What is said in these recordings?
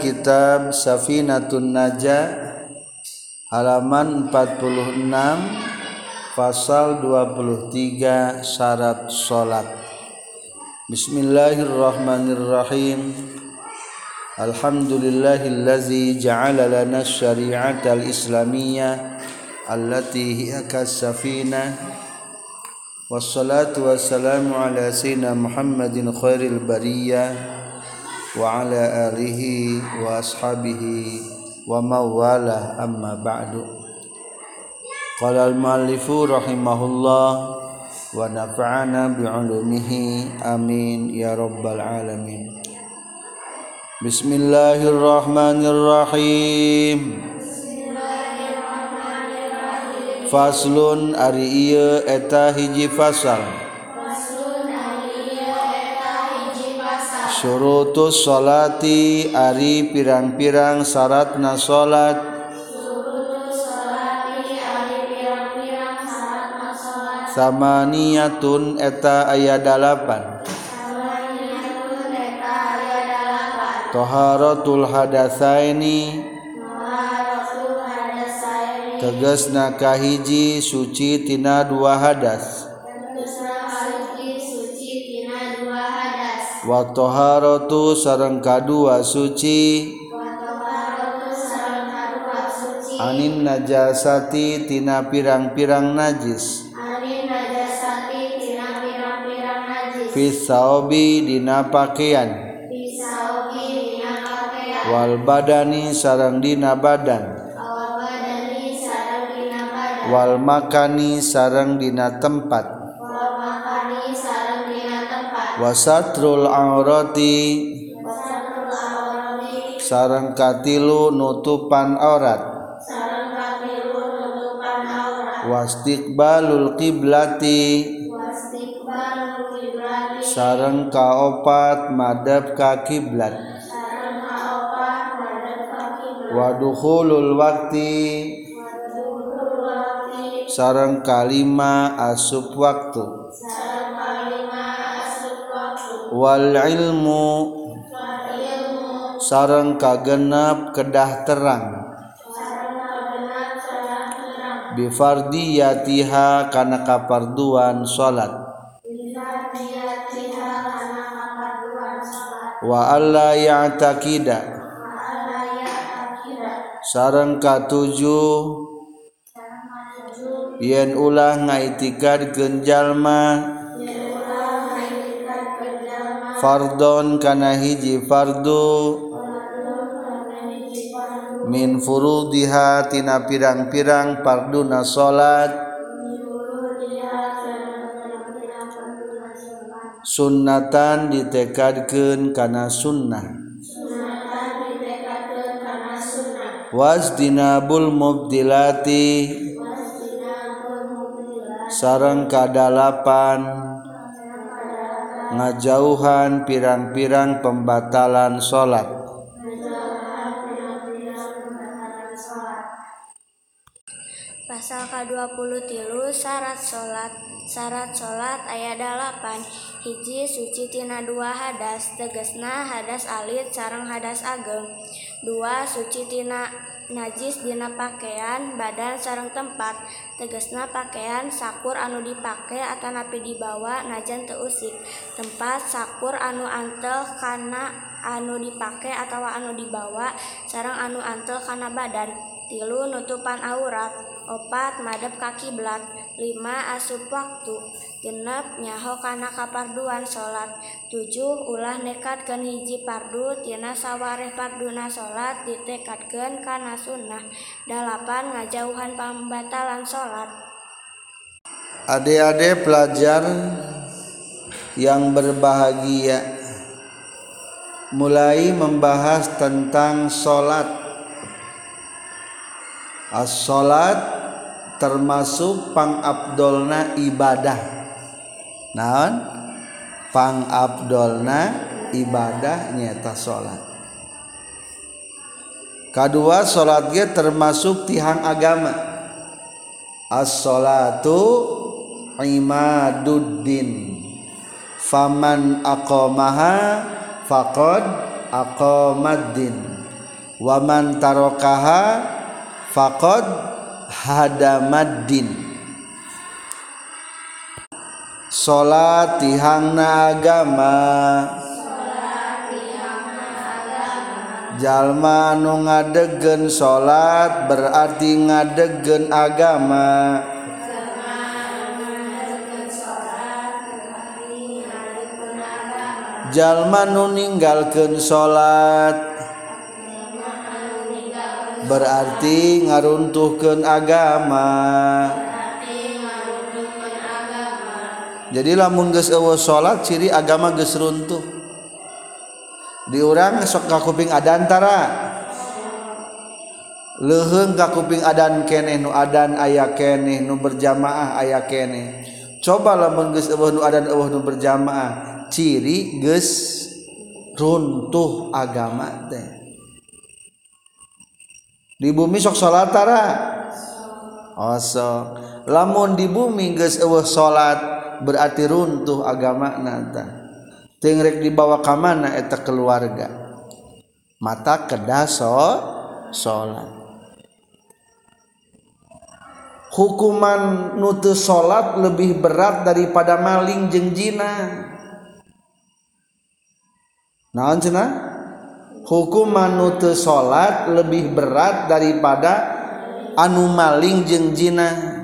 kitab Safinatun Naja halaman 46 pasal 23 syarat salat Bismillahirrahmanirrahim. Alhamdulillahillazi ja'ala lana syari'ata al-islamiyah allati hiya kas-safinah wassalatu wassalamu ala sayyidina Muhammadin khairil bariyah وعلى آله وأصحابه ومواله أما بعد قال المؤلف رحمه الله ونفعنا بعلومه آمين يا رب العالمين بسم الله الرحمن الرحيم فصل أري eta hiji fasal surutus salati ari pirang-pirang syaratna salat sama niatun eta aya dalapan. Toharotul hadasaini. Tegesna kahiji suci tina dua hadas. Watoharatu sareng kadua suci. Anin najasati tina pirang-pirang najis. Fisaobi dina pakaian Wal badani sarang dina badan. Wal makani sarang dina tempat. Wasatrul aurati. Sarang katilu nutupan aurat. Wastiqbalul qiblati. Sareng kaopat madhab ka kiblat wadukhulul wakti. Sareng kalima asup waktu Wal ilmu sareng kagenap kedah terang. Bifardiyatiha kana kaparduan salat. Wa alla ya'taqida. Sareng katujuh yen ulah ngaitikad genjalma fardon kana hiji fardu. Min furudiha tina pirang-pirang farduna salat sunnatan ditekadkeun kana sunnah. Wasdinabul mubdilati. Sareng kadalapan ngajauhan pirang-pirang pembatalan salat pasal ke-23 syarat salat syarat salat ayat 8 hiji suci tina dua hadas tegesna hadas alit sarang hadas ageng. 2 suci tina najis dina pakaian badan sarang tempat. Tegesna pakaian sakur anu dipakai atanapi dibawa najan teusik. Tempat sakur anu antel karena anu dipakai atau anu dibawa sarang anu antel karena badan. Tilu nutupan aurat. Opat madep kaki belat. 5 asup waktu. Genep nyaho kana kaparduan salat tujuh ulah nekatkeun hiji pardu tina sawareh parduna salat ditekatkeun kana sunnah. Dalapan ngajauhan pembatalan salat adik-adik pelajar yang berbahagia mulai membahas tentang salat as-salat termasuk pang abdolna ibadah naon? Pang abdolna ibadah nyata salat kedua salat ge termasuk tihang agama. As-salatu imaduddin. Faman aqamaha faqad aqamaddin waman tarokaha faqad hadamaddin salat tihangna agama. Jalma nu ngadegen salat berarti ngadegen agama. Jalma nu ninggalkeun salat berarti ngaruntuhkeun agama. Jadi lamun geus eueuh salat ciri agama geus runtuh. Di urang sok ka kuping adan tara. Leuheung ka kuping adan keneh nu adan aya keneh nu berjamaah aya keneh coba lamun geus eueuh nu adan eueuh nu berjamaah ciri geus runtuh agama teh. Di bumi sok salat tara? Oh sok lamun di bumi geus eueuh salat berarti runtuh agama nata tengrek dibawa ke mana eta keluarga? Mata kedaso salat hukuman nutu salat lebih berat daripada maling jeung jina naon cenah? Hukuman nutu salat lebih berat daripada anu maling jeung jina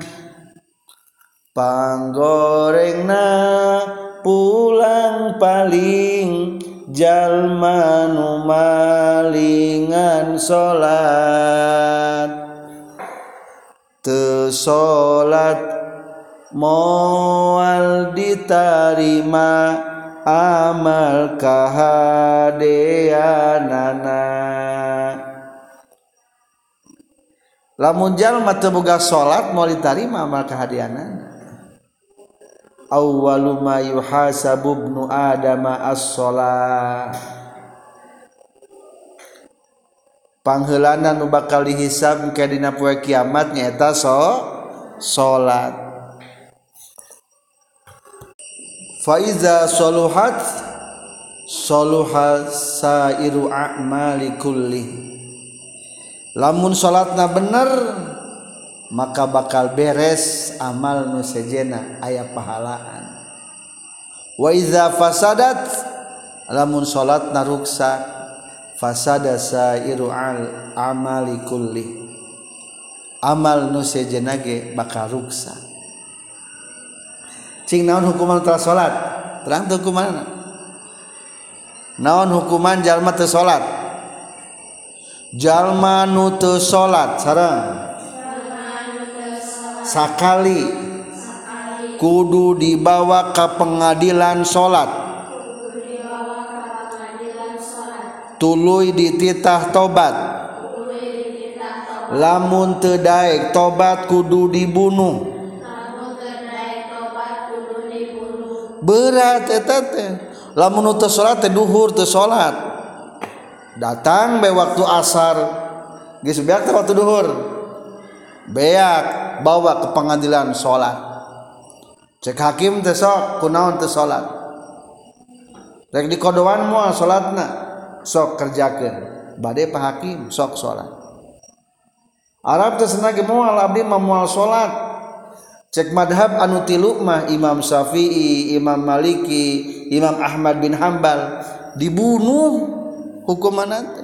panggorengna pulang paling jalma nu malingan salat teu salat moal ditarima amal kahadeanana. Lamun jalma teu boga salat ditarima amal kahadeanana awwalu ma yuhasabu ibnu adama as-shalah pangheulana nu bakal dihisab ke dina poe kiamat nyaeta so salat. Fa iza saluhat saluha sairu a'mali kulli. Lamun salatna bener maka bakal beres amal nu sejena aya pahalaan. Waiza fasadat lamun salat naruksa fasada sairu al amali kulli. Amal nu sejena ge bakal ruksa. Cing naon hukuman telah salat? Terang teu hukuman. Naon hukuman jalma teu salat? Jalma nu teu salat sareng. Sakali kudu dibawa ke pengadilan salat tuluy dititah tobat. Lamun teu tobat kudu dibunuh. Berat eta lamun teu salat teh duhur salat datang be waktu asar. Geus beak waktu duhur. Beak bawa ke pengadilan salat cek hakim teh sok kunaon salat rek di kodoan moal salatna sok kerjakeun. Bade pak hakim sok salat Arab teh senage moal abdi mah moal salat cek madhab anu tilu mah Imam Syafi'i Imam Maliki Imam Ahmad bin Hambal dibunuh hukuman nanti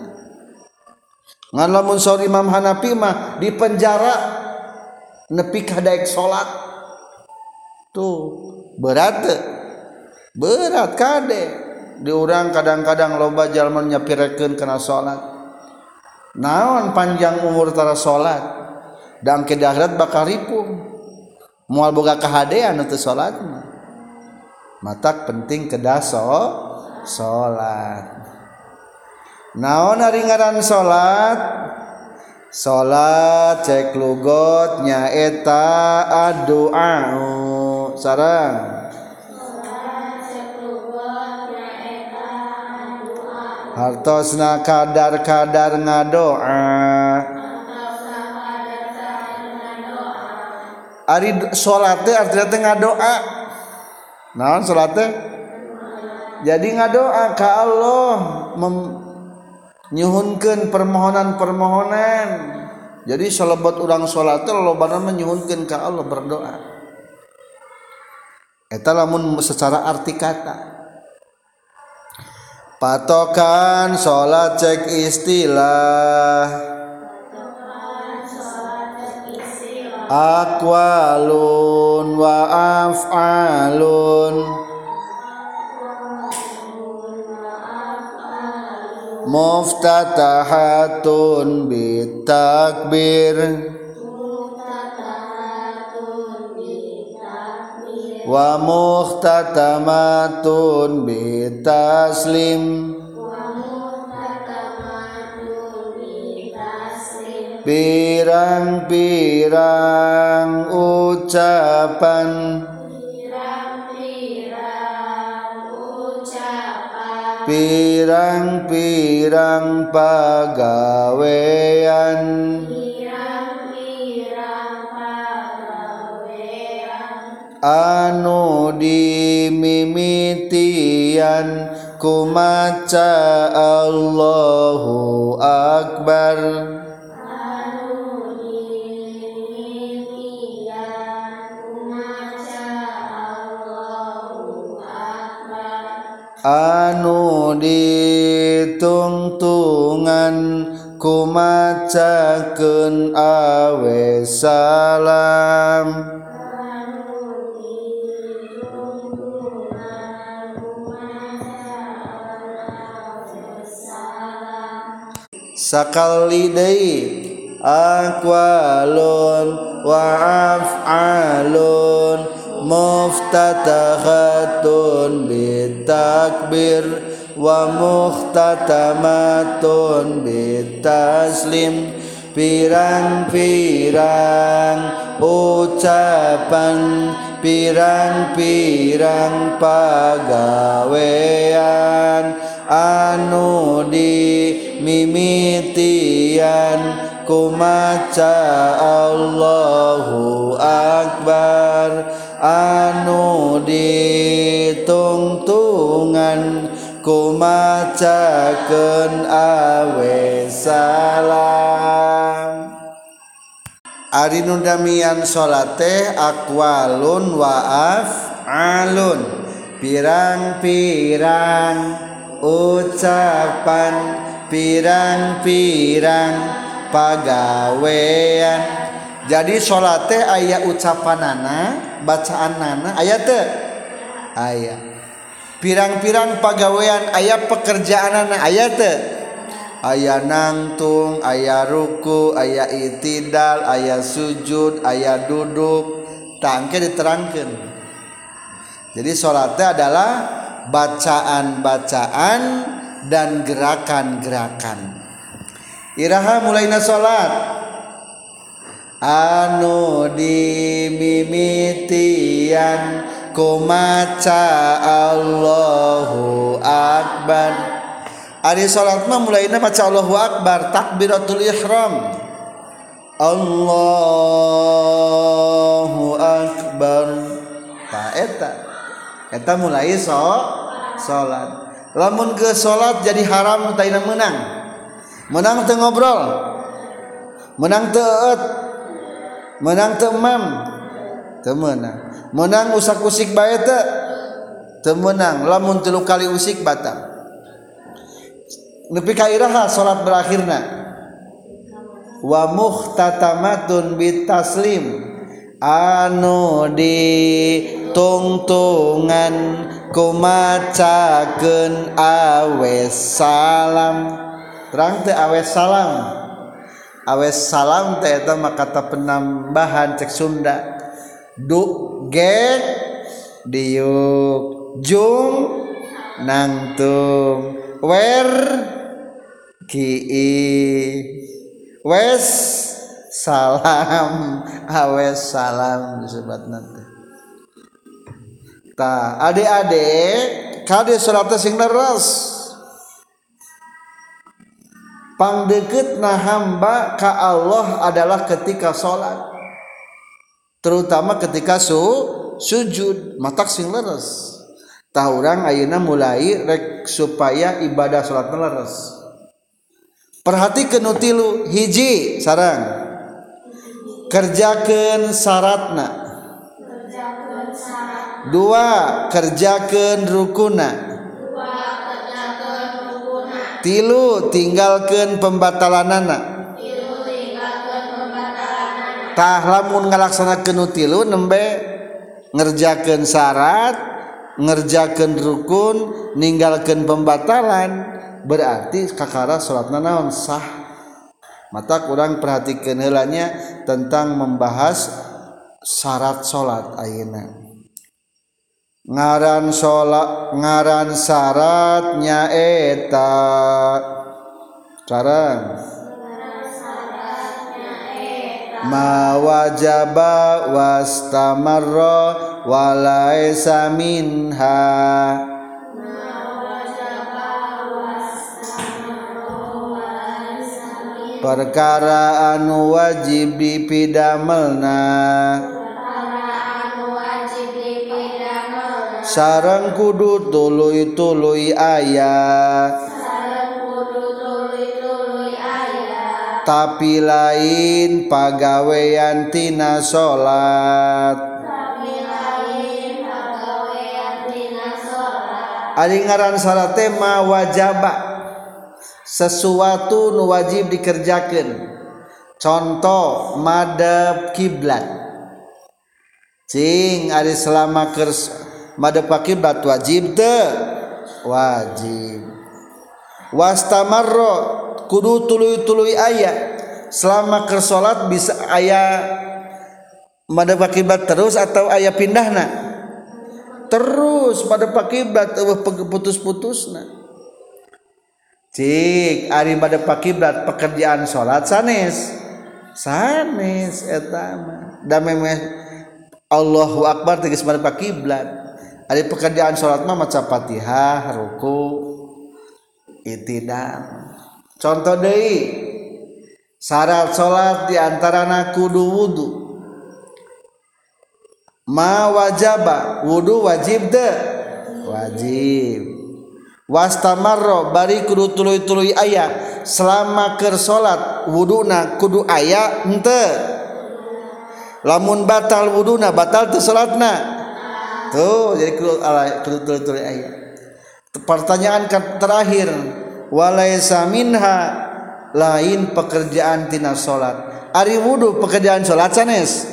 lamun Imam Hanafi mah di penjara nepi kadaek salat tuh berat. Berat kadek. Diurang kadang-kadang loba jalman nyapirkeun kana salat naon panjang umur tara salat dan ke akhirat bakal ripuh mual boga kahadean teu salat matak penting kedah salat naon ari ngaran salat salat cek lugot nyaeta adu'a sarang. Hartosna kadar-kadar ngadoa. Ari teh artinya teh ngadoa. Naon teh jadi ngadoa ka Allah mem, nyuhunkan permohonan-permohonan. Jadi selebat urang salat loban menyuhunkan ke Allah berdoa. Eta lamun secara arti kata. Patokan salat cek istilah. Akwalun wa af'alun. Muftatahatun bitakbir. Wa muhtatamatun bitaslim. Pirang-pirang ucapan pirang-pirang pagawean. Anu dimimitian ku maca Allahu akbar. Anu ditungtungan kumacakeun awe salam. Sakali deui aqwalun wa af'alun muftatahatun bitakbir wa muhtatamatun bitaslim. Pirang-pirang ucapan pirang-pirang pagawean anu dimimitian kumaca Allahu Akbar anu ditungtungan kumacakeun awe salam. Ari nu damian salat teh aqwalun wa af'alun pirang-pirang ucapan pirang-pirang pagawean. Jadi salat teh aya ucapanana bacaan nana. Ayat teh. Pirang-pirang pagawean ayat pekerjaan nana ayat teh nangtung aya ruku aya itidal aya sujud aya duduk. Tangke diterangkan jadi sholatnya adalah bacaan-bacaan dan gerakan-gerakan. Iraha mulainya sholat. anu dimimitian kumaca Allahu Akbar. Ari salat mah mulainya maca Allahu Akbar takbiratul ihram. Allahu Akbar. Ta eta. Eta mulai so salat. Lamun ke salat jadi haram tayna menang. Menang teu ngobrol. Menang teu menang temam temenang. Menang usak usik bae teu temenang. Lamun tilu kali usik batal nepi ka iraha salat berakhirna. Wa muhtatamatun bitaslim. Anu di tungtungan kumacakeun awes salam. Terang teu awes salam. awes salam eta kata penambahan cek Sunda. Duk get diuk jung nangtung wer ki wes salam awes salam disebut nanti. Ta adik-adik kade surat sing leres. pangdeket hamba ka Allah adalah ketika sholat. Terutama ketika su sujud matak sing leres. Tahu orang ayana mulai rek supaya ibadah sholat leres. Perhati kenutilu hiji sarang. Kerjakan syaratna dua kerjakan rukuna. tilu tinggalkan pembatalan anaktah lamun ngalaksanakan tilu nembe ngerjakan syarat ngerjakan rukun ninggalkeun pembatalan berarti kakara salatna naon sah? Mata kurang perhatikan helanya tentang membahas syarat salat ayeuna. Ngaran salat ngaran syaratnya eta sekarang ma wajaba wastamarra walaisa minha. Perkara anu wajib dipidamelna sarang kudu tuluy tuluy ayah tapi lain pagawean tina salat Ari ngaran salat tema wajaba. Sesuatu nu wajib dikerjakan. Contoh madep kiblat. Cing ari selama kersa madepakibat wajib te wajib. Wastamarro kudu tuluy-tuluy ayat selama kersolat bisa ayat mada pakibat terus atau ayat pindahna? Terus pada pakibat putus-putusna. Cik ari pada pakibat pekerjaan solat sanes. Sanes etama dan memeh Allahu Akbar tegas pada pakiblat Ada pekerjaan sholat mah maca fatihah, ruku, itidal. Contoh deh, syarat sholat diantara kudu wudu. Ma wajaba, wudu wajib de, wajib. Wastamarro bari kudu tuluy-tuluy ayah selama ker sholat wuduna kudu ayah ente. Lamun batal wuduna batal tersolatna tuh jadi kudu ala kudu tuluy-tuluy aya pertanyaan terakhir. Walaisa minha lain pekerjaan tina salat ari wudu pekerjaan salat sanes?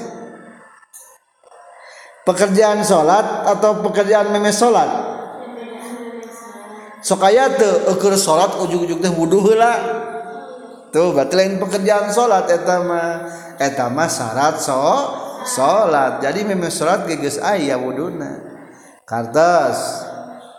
Pekerjaan salat atau pekerjaan memes salat sok aya ukur salat ujug-ujug teh wudu heula. Tuh berarti lain pekerjaan salat eta mah eta mah syarat so salat. Jadi memang salat geges aya wuduna kartas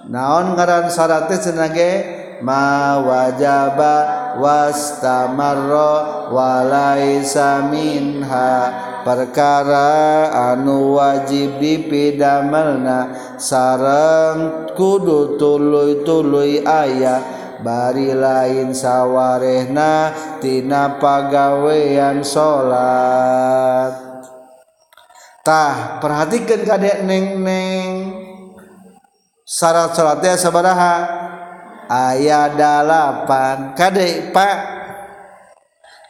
naon ngaran syaratnya senage ma wajaba wastamarra walaisa minha. Perkara anu wajib dipidamelna sareng kudu tuluy-tuluy aya. Bari lain sawarehna tina pagawean salat. Tah perhatikan kadek neng-neng syarat salatnya sabaraha ayat dalapan kadek pak.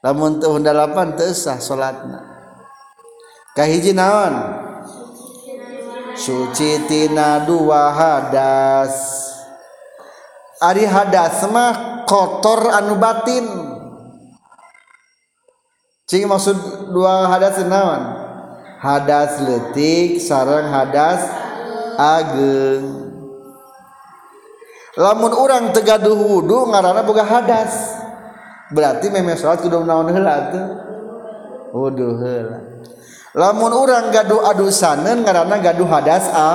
Lamun teu dalapan teu sah salatna kahiji naon? Suci tina dua hadas. Ari hadas mah kotor anu batin. Cing maksud dua hadas naon hadas letik sarang hadas ageng. Lamun orang tegaduh wudhu ngarana boga hadas. Berarti memang salat kudu naon heula tuh wudhu heula. Lamun orang gaduh adusanen ngarana gaduh hadas a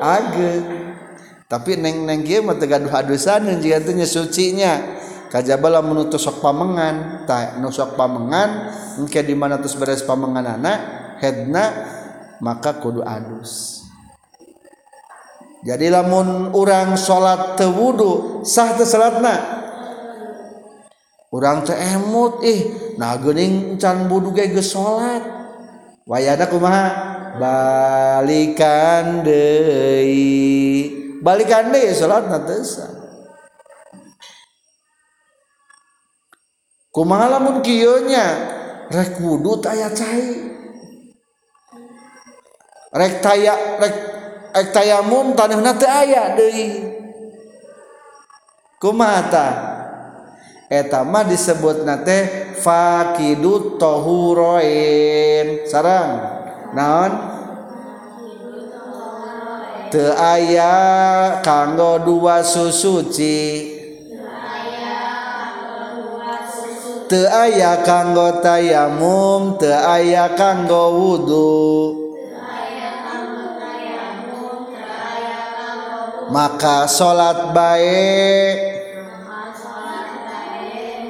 ageng. Tapi neng neng ge mah tegaduh adusanen jiga teh sucinya. Kajaba lamun sok pamengan. Tak nusok pamengan engke di mana terus beres pamengan anak headna maka kudu adus. Jadi lamun orang salat teu wudu sah teu salatna? Urang teh emut ih nah geuning can wudu ge geus salat wayana kumaha? Balikan deui. Balikan deui salatna teu sah. Kumaha kieu nya? Rek wudu aya cai rektaya rek, rektayamum tanahna teu aya deui. Kumata eta mah disebutna teh faqidu tahuroin sarang naon? Teu aya kanggo dua susuci teu aya kanggo tayamum teu aya kanggo wudu. maka salat baik.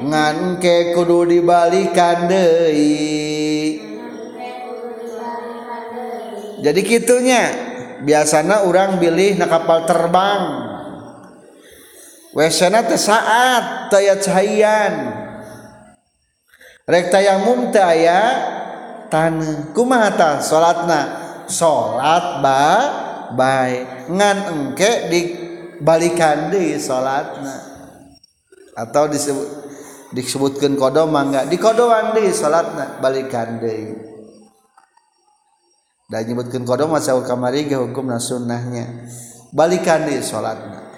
Nganke kudu dibalikan deui. Jadi kitunya biasanya orang bilih na kapal terbang. Wesana teh saat taya cahayan. Rek tayamum teh aya taneuh kumaha tah salatna salat ba baik. Ngan engke dibalikan deui salatna atau disebut disebutkan kodo mangga. Di kodoan di salatna balikan deui dan nyebutkan kodo masa kamari hukum sunnahnya. Balikan di salatna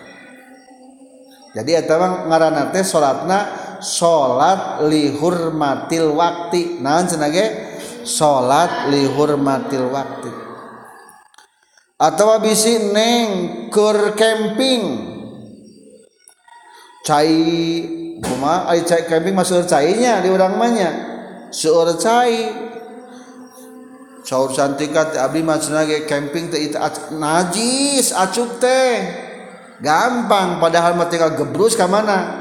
jadi eta mah ngaranna teh salatna salat li hurmatil wakti. Naon cenah ge? Salat li hurmatil wakti atau bisi neng keur camping. Cai kuma ai cai camping masuk cainya di orang manya seur cai. Saur cantikat abdi mah ge camping teh itu najis acuk teh. Gampang padahal mah tinggal gebrus ka mana?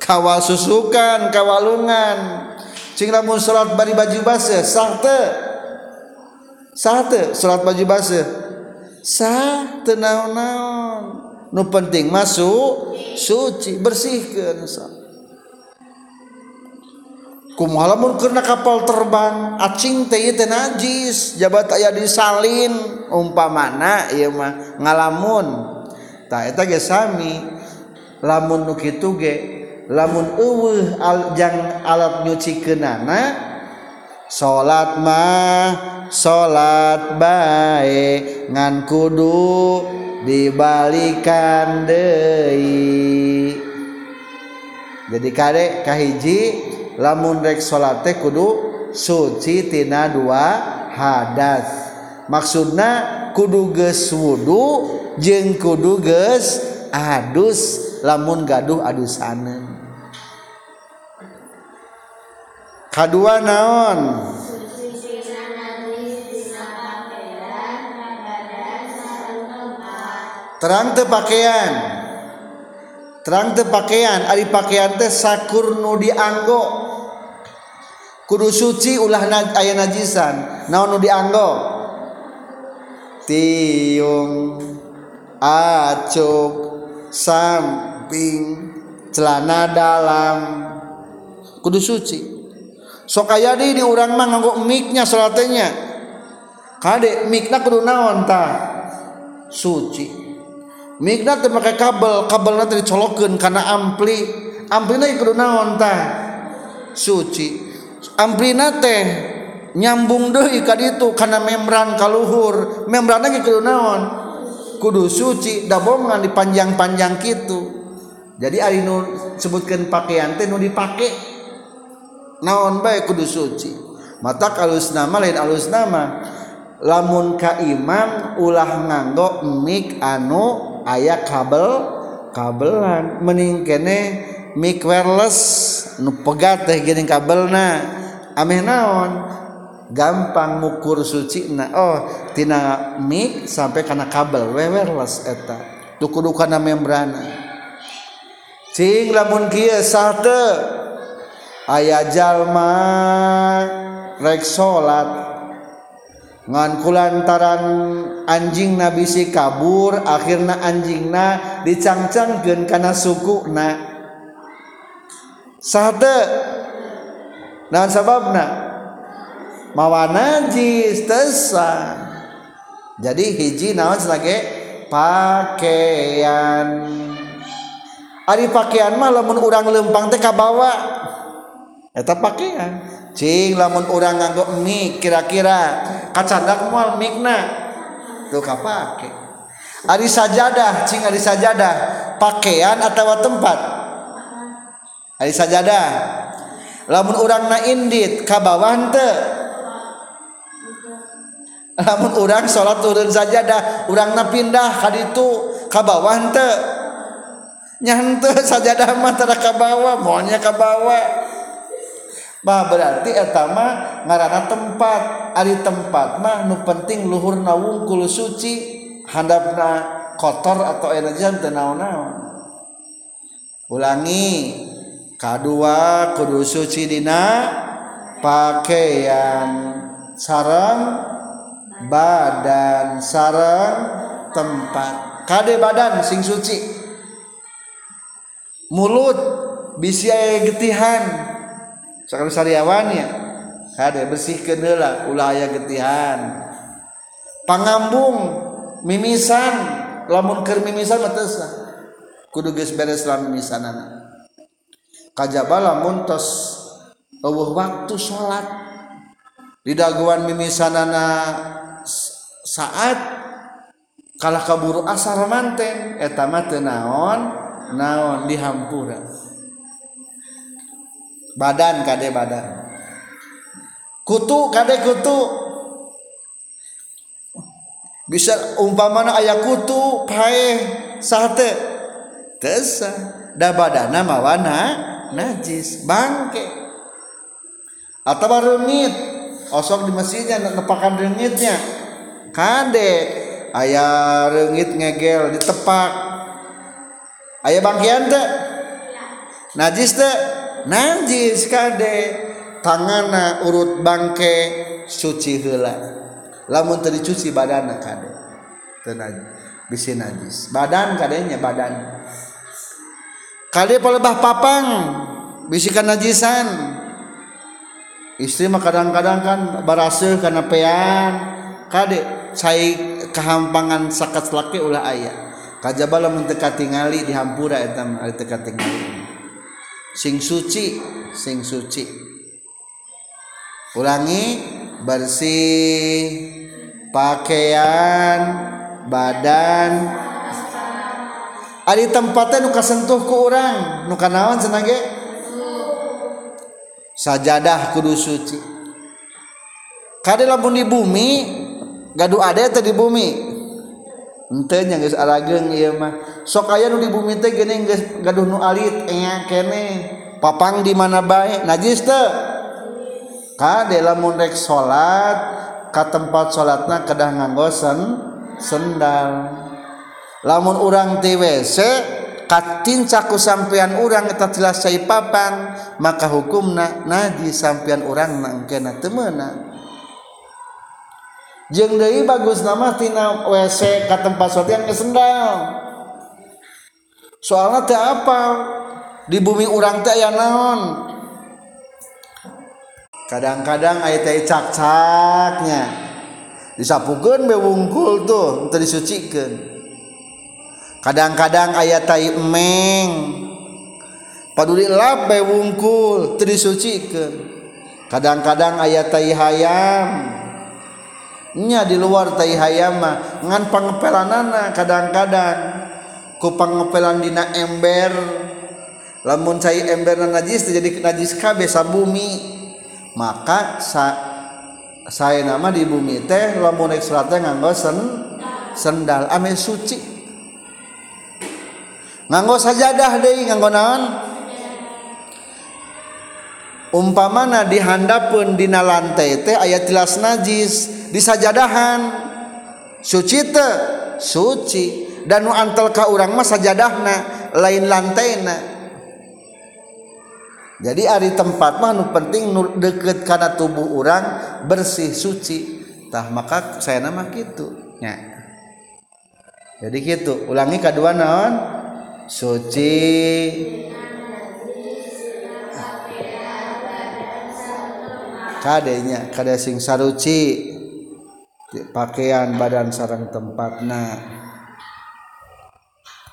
Kawal susukan kawalungan. Cing lamun salat bari baju basah sah teh? Sah teh salat baju basah sah tenaon-naon nu penting masuk suci bersihkan kumalamun karena kapal terbang acing teh teh najis jabat aya disalin. Umpamana ieu mah ngalamun. Tah eta ge sami lamun nu kitu ge lamun eueuh al, jang alat nyucikeunana salat mah salat bae. ngan kudu dibalikan Dei jadi kadek kahiji lamunrek salat kudu suci tina dua hadas. Maksudna kudu geus wudu jeung kudu geus adus lamun gaduh adusaneun. Kadua naon? terang te pakaian. Terang te pakaian. Ari pakaian teh sakur nu dianggo. Kudu suci ulah na, aya najisan. Naon nu dianggo? Tiung acuk samping celana dalam. Kudu suci. Sok aya di di urang mah nganggo miknya salatnya kade mikna kudu naon tah suci. mikna teh make kabel kabelna teh dicolokeun kana ampli. Amplina kudu naon tah? Suci. Amplina teh nyambung deui ka ditu kana membran kaluhur membranna ge kudu naon? Kudu suci dabongan dipanjang-panjang kitu. Jadi ari nu sebutkeun pakaian teh nu dipake. Naon bae kudu suci? Mata alus nama lain alus nama. Lamun ka imam ulah nganggo mik anu aya kabel kabelan. Mening kene mic wireless. Nu pegat teh geuning kabelna. Ameh naon? Gampang ngukur suci na. Oh tina mic sampai kana kabel. Wireless eta. Tukudu kana membrana. Cing lamun kieu sate. Aya jalma rek salat nganku lantaran anjing nabisi kabur akhirnya anjing na dicangcangkeun kana suku na sate dan sababna? Mawa najis tesan jadi hiji naon sebagai pakaian ari pakaian mah lamun urang lempang teh kabawa. Eta pakaian Cing lamun orang nganggo mik kira-kira kacandak moal mikna tuh kapake. Ari sajadah, cing ari sajadah, pakaian atau tempat. Ari sajadah. Lamun orang na indit ka bawah. Lamun orang sholat turun sajadah, orang na pindah ka ditu ka Nyante. Nya henteu sajadah mah tara kabawa moalnya kabawa. Bah berarti etama ngarana tempat. Ari tempat mah nu penting luhur wungkul suci handapna kotor atau jam teu naon-naon. Ulangi kadua kudu suci dina pakaian sarang badan sarang tempat. Kade badan sing suci? Mulut bisi aya getihan sakali sariawannya kade bersih heula ulah aya getihan. Pangambung mimisan lamun keur mimisan teu kudu geus beres lamun mimisanana kajaba lamun tos eueuh waktu salat di daguan mimisanana saat kalah kaburu asar manten eta mah teu naon? Naon dihampura. badan kade badan. Kutu kade kutu. Bisa umpamana ayah kutu pae sate. Tesa da badana mawana najis bangke. Atau rengit osok di masjidnya nepakan rengitnya kade ayah rengit ngegel ditepak. Ayah bangkian teh? Najis teh? Najis kade tangana urut bangke suci heula. Lamun dicuci badanna kade teu bisi najis. Badan kadenya badan. Kade palebah papang bisikan najisan. Istri mah kadang-kadang kan baraseuh kana pean. Kade cai kehampangan sakat laki ulah aya. Kajaba lamun teu katingali dihampura eta mah teu katingali sing suci sing suci. Ulangi bersih pakaian badan. Ari tempatnya nuka sentuh ku orang nuka naon senage? Sajadah kudu suci. Kade lamun di bumi gaduh ada tadi di bumi. nya arageng ieu mah. Sok aya nu di bumi teh geuning geus gaduh nu alit enya kene. Papang di mana bae? Najis teh. Kade lamun rek salat ka tempat salatna kedah nganggo sen sendal. Lamun urang ti WC katincaku sampean urang eta jelas papan maka hukumna najis sampean urang na engkena meunang jeng deui bagus nama tina WC ke tempat sotian yang sendal. Soalnya teh apa? Di bumi urang teh aya naon? Kadang-kadang aya teh cak-caknya. Disapukeun be wungkul tuh teu disucikeun kadang-kadang aya tai emeng. Paduli lap be wungkul teu disucikeun kadang-kadang aya tai hayam. nya di luar tai hayama. Ngan pangepelanana kadang-kadang. Ku pangepelan dina ember. Lamun cai emberna najis jadi najis kabeh sabumi maka sa saya nama di bumi teh lamun naik surat nganggo sen, sendal. Ame suci. Nganggo sajadah deui nganggo naon? Umpamana dihandapun dina lantai teh aya tilas najis. di sajadahan suci teh suci. Dan nuantel ka urang mah sajadahna lain lantaina jadi ari tempat mah nu penting nu deket karena tubuh orang bersih suci. Tah maka saya nama gitu. Nya. Jadi gitu. Ulangi kedua naon? Suci. Kadenya kada sing saruci. pakaian badan sarang tempatna.